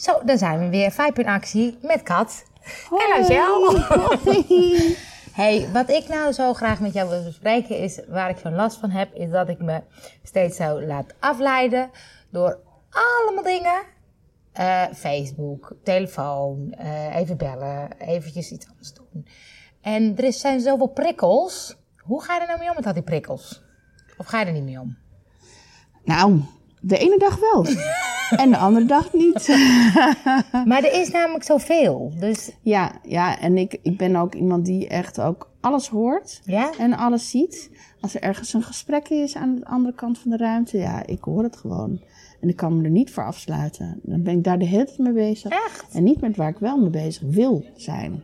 Zo, dan zijn we weer. Vijf in actie met Kat. En Angel. Hey, wat ik nou zo graag met jou wil bespreken is, waar ik zo'n last van heb, is dat ik me steeds zo laat afleiden door allemaal dingen. Eh, Facebook, telefoon, eh, even bellen, eventjes iets anders doen. En er zijn zoveel prikkels. Hoe ga je er nou mee om met al die prikkels? Of ga je er niet mee om? Nou, de ene dag wel. en de andere dag niet. Maar er is namelijk zoveel. Dus ja, ja, en ik, ik ben ook iemand die echt ook alles hoort ja, en alles ziet. Als er ergens een gesprek is aan de andere kant van de ruimte, ja, ik hoor het gewoon. En ik kan me er niet voor afsluiten. Dan ben ik daar de hele tijd mee bezig. echt. En niet met waar ik wel mee bezig wil zijn.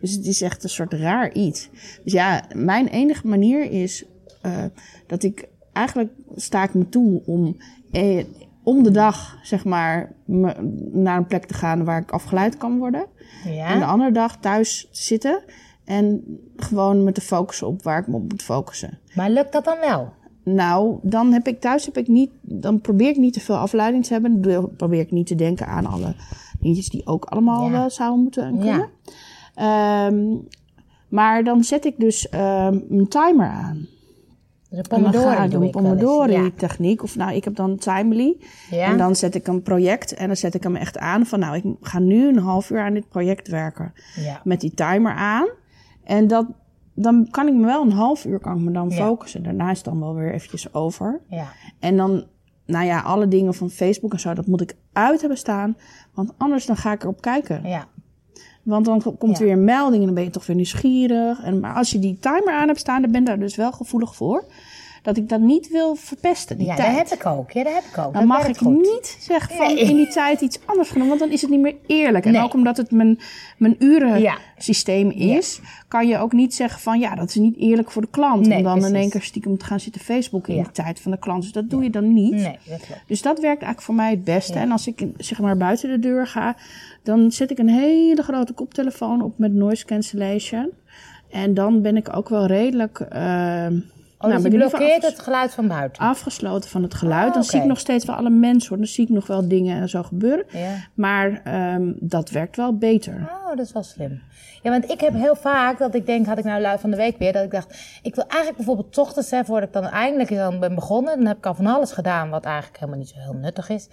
Dus het is echt een soort raar iets. Dus ja, mijn enige manier is eh, dat ik eigenlijk sta ik me toe om eh, om de dag, zeg maar, naar een plek te gaan waar ik afgeleid kan worden. En de Ja, andere dag thuis te zitten en gewoon me te focussen op waar ik me op moet focussen. maar lukt dat dan wel? Nou, dan heb ik thuis heb ik niet, dan probeer ik niet te veel afleiding te hebben. Dan probeer ik niet te denken aan alle dingetjes die ook allemaal Ja. wel zouden moeten en kunnen. Ja. Ehm, maar dan zet ik dus ehm een timer aan. Dus een En dan pomodoro ga ik doe een ik wel eens, Pomodori techniek. Of nou, ik heb dan Timely. Ja. En dan zet ik een project en dan zet ik hem echt aan van nou, ik ga nu een half uur aan dit project werken. ja. Met die timer aan. En dat, dan kan ik me wel een half uur kan ik me dan Ja. focussen. Daarna is het dan wel weer eventjes over. ja. En dan, nou ja, alle dingen van Facebook en zo, dat moet ik uit hebben staan. Want anders dan ga ik erop kijken. ja. Want dan komt Ja. weer een melding en dan ben je toch weer nieuwsgierig. En, maar als je die timer aan hebt staan, dan ben ik daar dus wel gevoelig voor. Dat ik dat niet wil verpesten, die Ja, tijd. dat heb ik ook. Ja, dat heb ik ook. Dan dat mag ik goed. niet zeggen van Nee. in die tijd iets anders gaan doen, want dan is het niet meer eerlijk. En Nee. ook omdat het mijn, mijn Ja. urensysteem is, kan je ook niet zeggen van ja, dat is niet eerlijk voor de klant. Nee, om dan in één keer stiekem te gaan zitten Facebook in Ja. de tijd van de klant. Dus dat doe je dan niet. Nee, dat klopt. Dus dat werkt eigenlijk voor mij het beste. Ja. En als ik zeg maar buiten de deur ga, dan zet ik een hele grote koptelefoon op met noise cancellation. En dan ben ik ook wel redelijk. ehm, Oh, dus ieder geval blokkeert het geluid van buiten. afgesloten van het geluid. Ah, Dan zie ik nog steeds wel alle mensen hoor. Dan zie ik nog wel dingen en zo gebeuren. Ja. Maar ehm, dat werkt wel beter. Oh, dat is wel slim. Ja, want ik heb heel vaak dat ik denk, had ik nou lui van de week weer, dat ik dacht, ik wil eigenlijk bijvoorbeeld ochtends, hè, voordat ik dan eindelijk dan ben begonnen, dan heb ik al van alles gedaan wat eigenlijk helemaal niet zo heel nuttig is.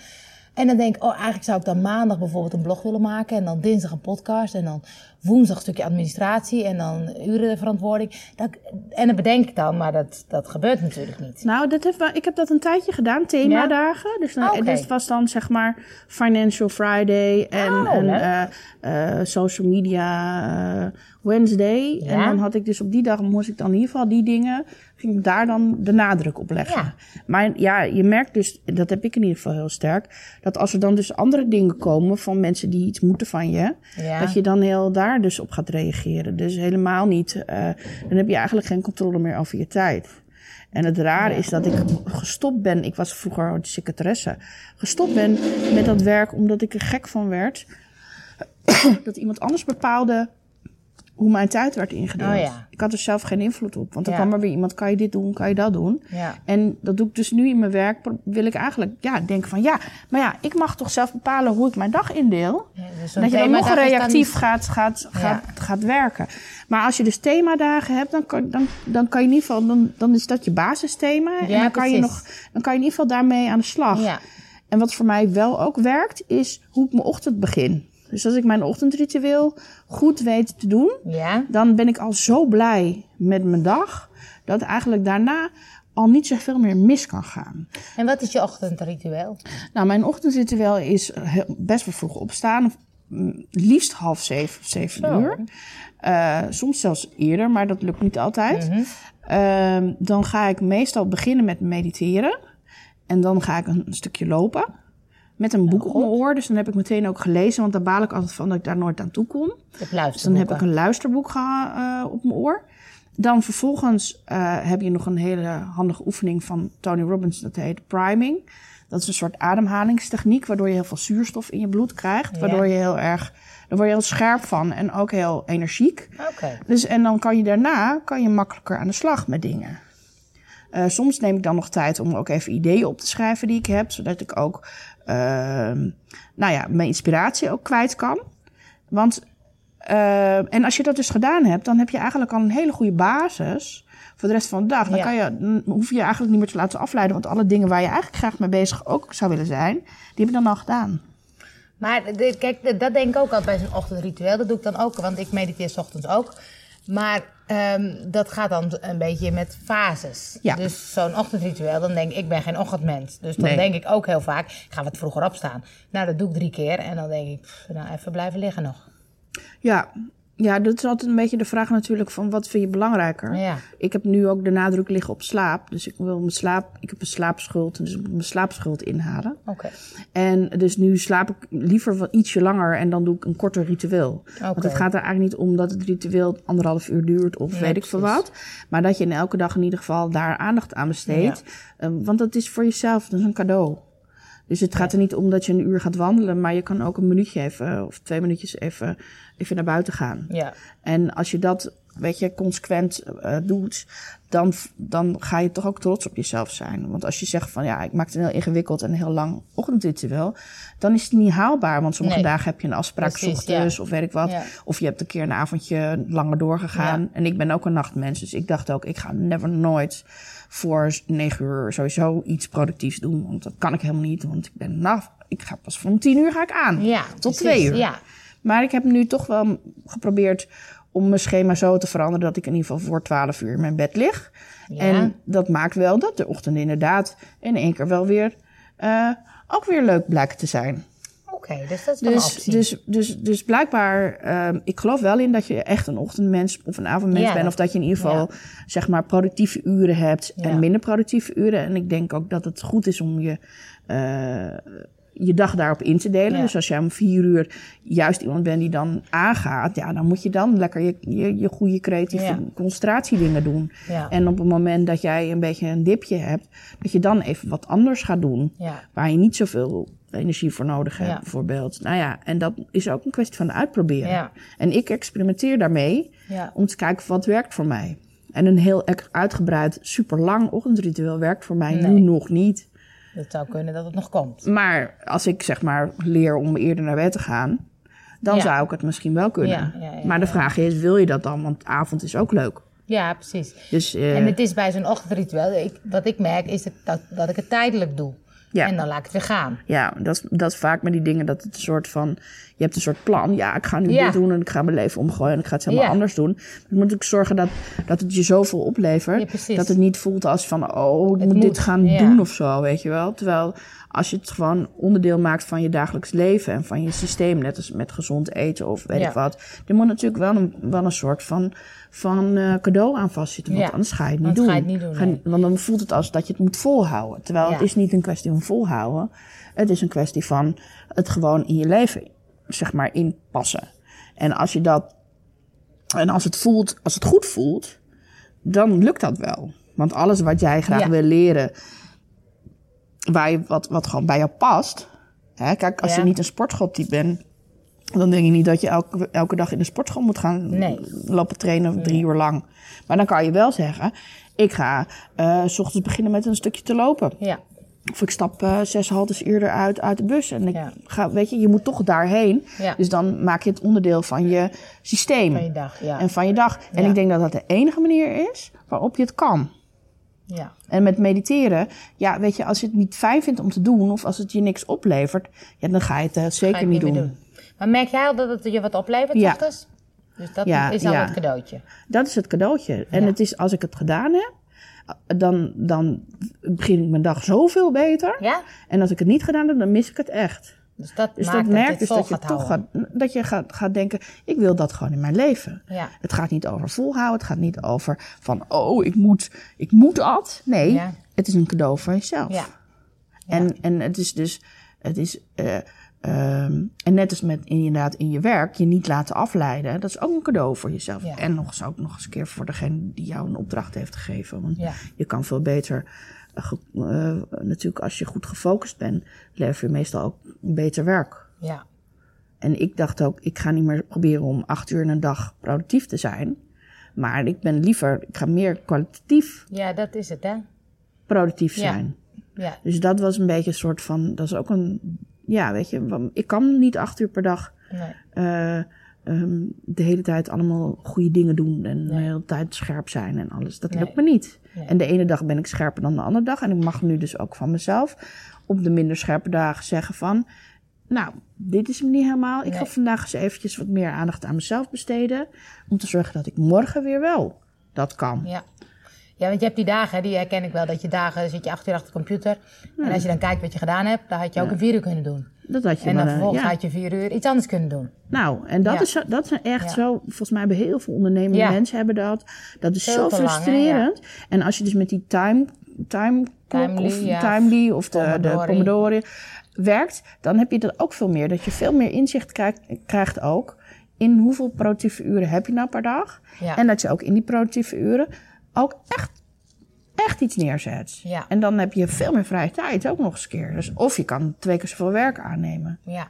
En dan denk ik, oh, eigenlijk zou ik dan maandag bijvoorbeeld een blog willen maken. En dan dinsdag een podcast. En dan woensdag een stukje administratie. En dan urenverantwoording. Dat, en dat bedenk ik dan, maar dat, dat gebeurt natuurlijk niet. Nou, dat wel- ik heb dat een tijdje gedaan, themadagen. Dus, dan, oké. dus het was dan zeg maar Financial Friday en, Oh, en eh, eh, Social Media eh, Wednesday. En dan had ik dus op die dag, moest ik dan in ieder geval die dingen, ging ik daar dan de nadruk op leggen. Ja. Maar ja, je merkt dus, dat heb ik in ieder geval heel sterk, dat als er dan dus andere dingen komen van mensen die iets moeten van je, Ja. dat je dan heel daar dus op gaat reageren. Dus helemaal niet, eh, dan heb je eigenlijk geen controle meer over je tijd. En het rare is dat ik gestopt ben. Ik was vroeger secretaresse. Gestopt ben met dat werk omdat ik er gek van werd. dat iemand anders bepaalde hoe mijn tijd werd ingedeeld. Oh ja. Ik had er zelf geen invloed op. Want dan Ja. kwam er weer iemand, kan je dit doen, kan je dat doen? Ja. En dat doe ik dus nu in mijn werk. Wil ik eigenlijk ja, denken van ja, maar ja, ik mag toch zelf bepalen hoe ik mijn dag indeel. Dus dat je dan nog dan reactief gaat, gaat, gaat, gaat werken. Maar als je dus themadagen hebt, dan kan, dan, dan kan je in ieder geval, dan, dan is dat je basisthema. en dan kan, je nog, dan kan je in ieder geval daarmee aan de slag. Ja. En wat voor mij wel ook werkt, is hoe ik mijn ochtend begin. Dus als ik mijn ochtendritueel goed weet te doen, Ja. dan ben ik al zo blij met mijn dag, dat eigenlijk daarna al niet zoveel meer mis kan gaan. En wat is je ochtendritueel? Nou, mijn ochtendritueel is best wel vroeg opstaan. Mm, Liefst half zeven, zeven Zo. uur. Eh, soms zelfs eerder, maar dat lukt niet altijd. Mhm. Ehm, dan ga ik meestal beginnen met mediteren. En dan ga ik een stukje lopen. Met een boek op mijn oor. Dus dan heb ik meteen ook gelezen. Want daar baal ik altijd van dat ik daar nooit aan toe kom. Dus dan heb ik een luisterboek eh, op mijn oor. Dan vervolgens eh, heb je nog een hele handige oefening van Tony Robbins. Dat heet priming. Dat is een soort ademhalingstechniek. Waardoor je heel veel zuurstof in je bloed krijgt. Waardoor je heel erg... Daar word je heel scherp van. En ook heel energiek. Oké. Dus, en dan kan je daarna kan je makkelijker aan de slag met dingen. Uh, soms neem ik dan nog tijd om ook even ideeën op te schrijven die ik heb, zodat ik ook, uh, nou ja, mijn inspiratie ook kwijt kan. Want, uh, en als je dat dus gedaan hebt, dan heb je eigenlijk al een hele goede basis voor de rest van de dag. Dan, kan je, dan hoef je je eigenlijk niet meer te laten afleiden, want alle dingen waar je eigenlijk graag mee bezig ook zou willen zijn, die heb je dan al gedaan. Maar kijk, dat denk ik ook al bij zo'n ochtendritueel. Dat doe ik dan ook, want ik mediteer s ochtends ook. Maar um, dat gaat dan een beetje met fases. Ja. Dus zo'n ochtendritueel, dan denk ik, ik ben geen ochtendmens. Dus dan denk ik ook heel vaak, ik ga wat vroeger opstaan. Nou, dat doe ik drie keer en dan denk ik, pff, nou even blijven liggen nog. Ja, ja, dat is altijd een beetje de vraag natuurlijk van wat vind je belangrijker. Ja. Ik heb nu ook de nadruk liggen op slaap. Dus ik wil mijn slaap, ik heb een slaapschuld, dus ik moet mijn slaapschuld inhalen. Oké. En dus nu slaap ik liever wat ietsje langer en dan doe ik een korter ritueel. Okay. Want het gaat er eigenlijk niet om dat het ritueel anderhalf uur duurt of weet ik veel wat. Maar dat je in elke dag in ieder geval daar aandacht aan besteedt. Ja. Um, want dat is voor jezelf, dat is een cadeau. Dus het gaat er niet om dat je een uur gaat wandelen, maar je kan ook een minuutje even of twee minuutjes even, even naar buiten gaan. Ja. En als je dat, weet je, consequent uh, doet, dan, dan ga je toch ook trots op jezelf zijn. Want als je zegt van ja, ik maak het een heel ingewikkeld en heel lang ochtendritueel, dan is het niet haalbaar. Want sommige dagen heb je een afspraak Precies, ochtends of weet ik wat. Ja. Of je hebt een keer een avondje langer doorgegaan. En ik ben ook een nachtmens, dus ik dacht ook, ik ga never nooit voor negen uur sowieso iets productiefs doen. Want dat kan ik helemaal niet, want ik ben nou, ik ga pas van tien uur ga ik aan. Ja, tot twee uur. Ja. Maar ik heb nu toch wel geprobeerd om mijn schema zo te veranderen dat ik in ieder geval voor twaalf uur in mijn bed lig. Ja. En dat maakt wel dat de ochtend inderdaad in één keer wel weer uh, ook weer leuk blijkt te zijn. Oké, dus dat is dus, een optie. Dus, dus, dus blijkbaar, uh, ik geloof wel in dat je echt een ochtendmens of een avondmens bent. Of dat je in ieder geval, zeg maar, productieve uren hebt en minder productieve uren. En ik denk ook dat het goed is om je, uh, je dag daarop in te delen. Dus als jij om vier uur juist iemand bent die dan aangaat, ja, dan moet je dan lekker je, je, je goede creatieve concentratiedingen doen. En op het moment dat jij een beetje een dipje hebt, dat je dan even wat anders gaat doen. Waar je niet zoveel energie voor nodig hebt, bijvoorbeeld. Nou ja, en dat is ook een kwestie van uitproberen. Ja. En ik experimenteer daarmee ja. om te kijken wat werkt voor mij. En een heel uitgebreid, super lang ochtendritueel werkt voor mij nu nog niet. Het zou kunnen dat het nog komt. Maar als ik zeg maar leer om eerder naar bed te gaan, dan zou ik het misschien wel kunnen. maar de vraag is, wil je dat dan? Want avond is ook leuk. Ja, precies. Dus, uh, en het is bij zo'n ochtendritueel, ik, wat ik merk, is dat, dat ik het tijdelijk doe. Ja. En dan laat ik het weer gaan. Ja, dat is, dat is vaak met die dingen dat het een soort van... Je hebt een soort plan. Ja, ik ga nu dit doen en ik ga mijn leven omgooien en ik ga het helemaal anders doen. Dan moet ik zorgen dat, dat het je zoveel oplevert. dat het niet voelt als van, oh, ik moet, dit gaan doen of zo, weet je wel. Terwijl als je het gewoon onderdeel maakt van je dagelijks leven en van je systeem, net als met gezond eten of weet ik wat. Er moet natuurlijk wel een, wel een soort van, van uh, cadeau aan vastzitten, want anders ga je het niet doen. Ga je het niet doen want dan voelt het als dat je het moet volhouden. Terwijl het is niet een kwestie van volhouden. Het is een kwestie van het gewoon in je leven, zeg maar, inpassen. En als je dat, en als het voelt, als het goed voelt, dan lukt dat wel. Want alles wat jij graag wil leren, waar je, wat, wat gewoon bij jou past. Hè? Kijk, als je niet een sportschooltype bent, dan denk je niet dat je elke, elke dag in de sportschool moet gaan lopen trainen drie uur lang. Maar dan kan je wel zeggen, ik ga uh, s ochtends beginnen met een stukje te lopen. Ja. Of ik stap uh, zes haltes eerder uit, uit de bus. En ik ga, weet je, je moet toch daarheen. Ja. Dus dan maak je het onderdeel van je systeem. Van je dag, ja. En van je dag. En ik denk dat dat de enige manier is waarop je het kan. Ja. En met mediteren, ja, weet je, als je het niet fijn vindt om te doen of als het je niks oplevert, ja, dan ga je het uh, zeker niet, doen. doen. Maar merk jij al dat het je wat oplevert, ja. Dus dat ja, is al ja. het cadeautje. Dat is het cadeautje. En het is, als ik het gedaan heb, dan, dan begin ik mijn dag zoveel beter. Ja? En als ik het niet gedaan heb, dan mis ik het echt. Dus dat, dus dat merkt dus dat je toch gaat, dat je gaat, gaat denken, ik wil dat gewoon in mijn leven. Ja. Het gaat niet over volhouden, het gaat niet over van, oh, ik moet, ik moet dat. Nee, ja. het is een cadeau voor jezelf. Ja. En, en het is dus, het is, uh, um, en net als met inderdaad in je werk, je niet laten afleiden, dat is ook een cadeau voor jezelf. En nog eens ook nog eens een keer voor degene die jou een opdracht heeft gegeven. Want je kan veel beter uh, natuurlijk als je goed gefocust bent, lever je meestal ook beter werk. Ja. En ik dacht ook, ik ga niet meer proberen om acht uur in een dag productief te zijn. Maar ik ben liever, ik ga meer kwalitatief. Ja, dat is het hè. productief zijn. Ja, Dus dat was een beetje een soort van, dat is ook een, ja, weet je, ik kan niet acht uur per dag nee. eh, ehm, de hele tijd allemaal goede dingen doen en de Nee. hele tijd scherp zijn en alles. Dat Nee. lukt me niet. Nee. En de ene dag ben ik scherper dan de andere dag. En ik mag nu dus ook van mezelf op de minder scherpe dagen zeggen van, nou, dit is me niet helemaal. Ik Nee. ga vandaag eens eventjes wat meer aandacht aan mezelf besteden. Om te zorgen dat ik morgen weer wel dat kan. Ja. Ja, want je hebt die dagen, die herken ik wel, dat je dagen zit je acht uur achter de computer. En als je dan kijkt wat je gedaan hebt, dan had je ook een vier uur kunnen doen. Dat had je En maar, dan eh, vervolgens ja. had je vier uur iets anders kunnen doen. Nou, en dat, Ja. is, zo- dat is echt Ja. zo. Volgens mij hebben heel veel ondernemende mensen hebben dat. Dat is zo lang, frustrerend. En als je dus met die time, time Timely, of timely of de de Pomodori. Werkt, dan heb je dat ook veel meer. Dat je veel meer inzicht krijgt, krijgt ook in hoeveel productieve uren heb je nou per dag. En dat je ook in die productieve uren ook echt, echt iets neerzet. Ja. En dan heb je veel meer vrije tijd ook nog eens een keer. Dus of je kan twee keer zoveel werk aannemen. Ja.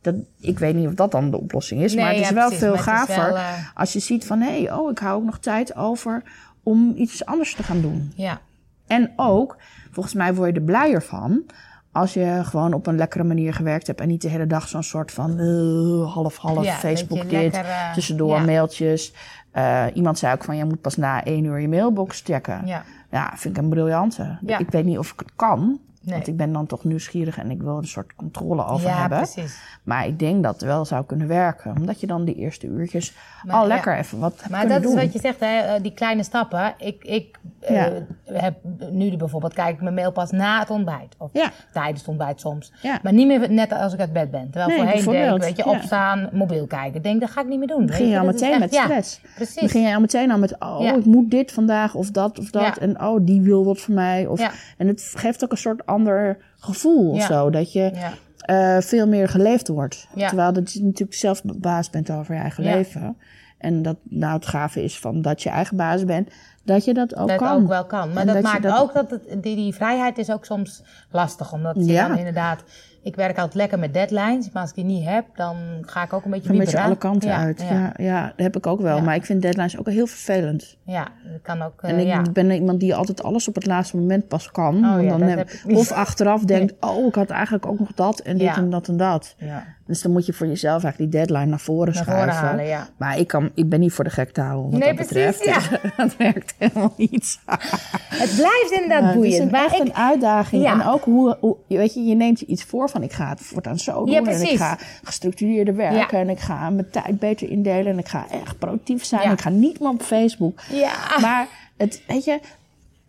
Dat, ik weet niet of dat dan de oplossing is, Nee, maar het is ja, wel precies, veel gaver wel, eh, als je ziet van hé, hey, oh, ik hou ook nog tijd over om iets anders te gaan doen. Ja. En ook, volgens mij word je er blijer van als je gewoon op een lekkere manier gewerkt hebt en niet de hele dag zo'n soort van eh, half-half Ja, Facebook dit, lekker, eh, tussendoor ja. mailtjes. Eh, iemand zei ook van, je moet pas na één uur je mailbox checken. Ja. Ja, vind ik een briljante. Ja. Ik weet niet of ik het kan, Nee. want ik ben dan toch nieuwsgierig en ik wil er een soort controle over ja, hebben. precies. Maar ik denk dat het wel zou kunnen werken. Omdat je dan die eerste uurtjes Maar al ja. lekker even wat Maar dat is wat je zegt, hè, eh, die kleine stappen. Ik, ik eh, heb nu bijvoorbeeld, kijk ik mijn mail pas na het ontbijt. Of Ja. tijdens het ontbijt soms. Ja. Maar niet meer net als ik uit bed ben. Terwijl Nee, voorheen bijvoorbeeld, weet je, opstaan, mobiel kijken. Ik denk, dat ga ik niet meer doen. begin je al meteen met stress. Precies. begin je al meteen al met, oh, ik moet dit vandaag of dat of dat. En oh, die wil wat van mij. Of. En het geeft ook een soort ander gevoel of zo. Dat je eh, veel meer geleefd wordt. Terwijl dat je natuurlijk zelf baas bent over je eigen leven. En dat nou het gave is van dat je eigen baas bent. Dat je dat ook dat kan. ook wel kan. Maar En dat, dat maakt dat- ook dat het, die, die vrijheid is ook soms lastig. Omdat je Ja. dan inderdaad... Ik werk altijd lekker met deadlines. Maar als ik die niet heb, dan ga ik ook een beetje Een beetje alle kanten Ja, uit. Ja, Ja. Ja, dat heb ik ook wel. Ja. Maar ik vind deadlines ook heel vervelend. ja, dat kan ook... eh, En ik ja. ben iemand die altijd alles op het laatste moment pas kan. Oh Want dan heb- heb of achteraf denkt, oh, ik had eigenlijk ook nog dat en dit en dat en dat. Dus dan moet je voor jezelf eigenlijk die deadline naar voren Naar schuiven. voren halen, ja. Maar ik, kan, ik ben niet voor de gek te houden wat Nee, dat precies, betreft. ja. dat werkt helemaal niet. Het blijft inderdaad Ja, het is boeiend. een, echt ik, een uitdaging. En ook hoe, hoe, weet je, je neemt je iets voor van ik ga het voortaan zo doen. Ja, en ik ga gestructureerder werken. Ja. En ik ga mijn tijd beter indelen. En ik ga echt productief zijn. Ja. Ik ga niet meer op Facebook. Ja. Maar het, weet je,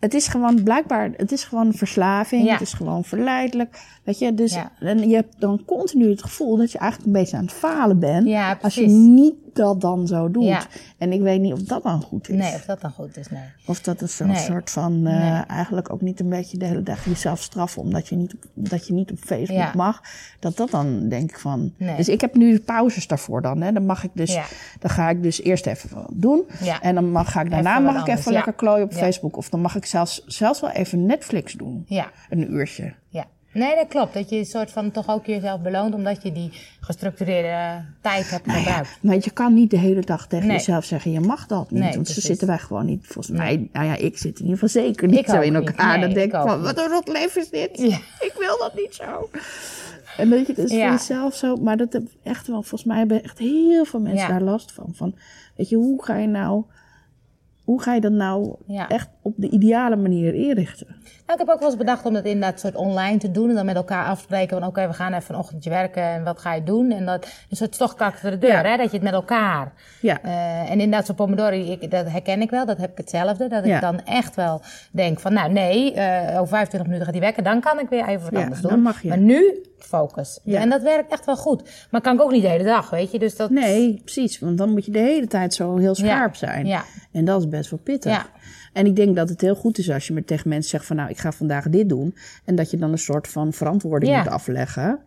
het is gewoon blijkbaar, het is gewoon verslaving. Ja. Het is gewoon verleidelijk. Weet je, dus Ja. en je hebt dan continu het gevoel dat je eigenlijk een beetje aan het falen bent. Ja, als je niet dat dan zo doet. Ja. En ik weet niet of dat dan goed is. Nee, of dat dan goed is, nee. Of dat is zo'n Nee. soort van, eh, Nee. eigenlijk ook niet een beetje de hele dag jezelf straffen omdat je niet, op- dat je niet op Facebook Ja. mag. Dat dat dan denk ik van. Nee. Dus ik heb nu pauzes daarvoor dan. Hè. Dan mag ik dus, Ja. dan ga ik dus eerst even wat doen. En dan mag, ga ik daarna Even mag ik anders, even lekker klooien op. Facebook. Of dan mag ik zelfs, zelfs wel even Netflix doen. Ja, Een uurtje. ja. Nee, dat klopt. Dat je een soort van toch ook jezelf beloont omdat je die gestructureerde tijd hebt Nou ja, gebruikt. maar je kan niet de hele dag tegen Nee. jezelf zeggen, je mag dat niet. Nee, want zo zitten wij gewoon niet. Volgens mij, nou ja, ik zit in ieder geval zeker niet Ik zo in elkaar. Dan denk ik van, niet. wat een rot leven is dit. Ja. Ik wil dat niet zo. En dat je dus Ja. voor jezelf zo, maar dat heb echt wel, volgens mij hebben echt heel veel mensen daar last van. Van, weet je, hoe ga je nou, hoe ga je dat nou echt op de ideale manier inrichten? Nou, ik heb ook wel eens bedacht om dat inderdaad soort online te doen. En dan met elkaar afspreken van oké, we gaan even een ochtendje werken en wat ga je doen? En dat een soort stoktak achter de deur, Ja. hè? dat je het met elkaar... Ja. Eh, en inderdaad, zo'n pomodori, ik, dat herken ik wel. Dat heb ik hetzelfde. Dat Ja. ik dan echt wel denk van, nou nee, eh, over 25 minuten gaat die wekken. Dan kan ik weer even wat Ja, anders dan doen. mag je. Maar nu focus. Ja. En dat werkt echt wel goed. Maar kan ik ook niet de hele dag, weet je. Dus dat... Nee, precies. Want dan moet je de hele tijd zo heel scherp zijn. ja. En dat is best wel pittig. Ja. En ik denk dat het heel goed is als je met tegen mensen zegt van nou, ik ga vandaag dit doen. En dat je dan een soort van verantwoording Ja. moet afleggen.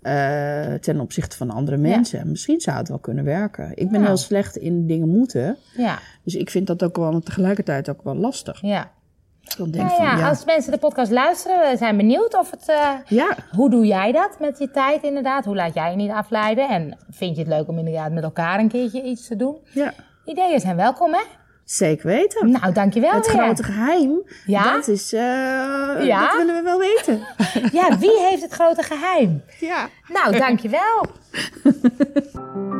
eh, ten opzichte van andere mensen. Misschien zou het wel kunnen werken. Ik ben Ja. heel slecht in dingen moeten. Ja, Dus ik vind dat ook wel tegelijkertijd ook wel lastig. ja. Dan denk Nou van, ja, als mensen de podcast luisteren, zijn benieuwd of het... ja, Hoe doe jij dat met je tijd inderdaad? Hoe laat jij je niet afleiden? En vind je het leuk om inderdaad met elkaar een keertje iets te doen? ja, Ideeën zijn welkom, hè? Zeker weten. Nou, dankjewel Het weer. grote geheim, Ja? dat is, eh, Ja? dat willen we wel weten. Ja, wie heeft het grote geheim? ja. Nou, dankjewel.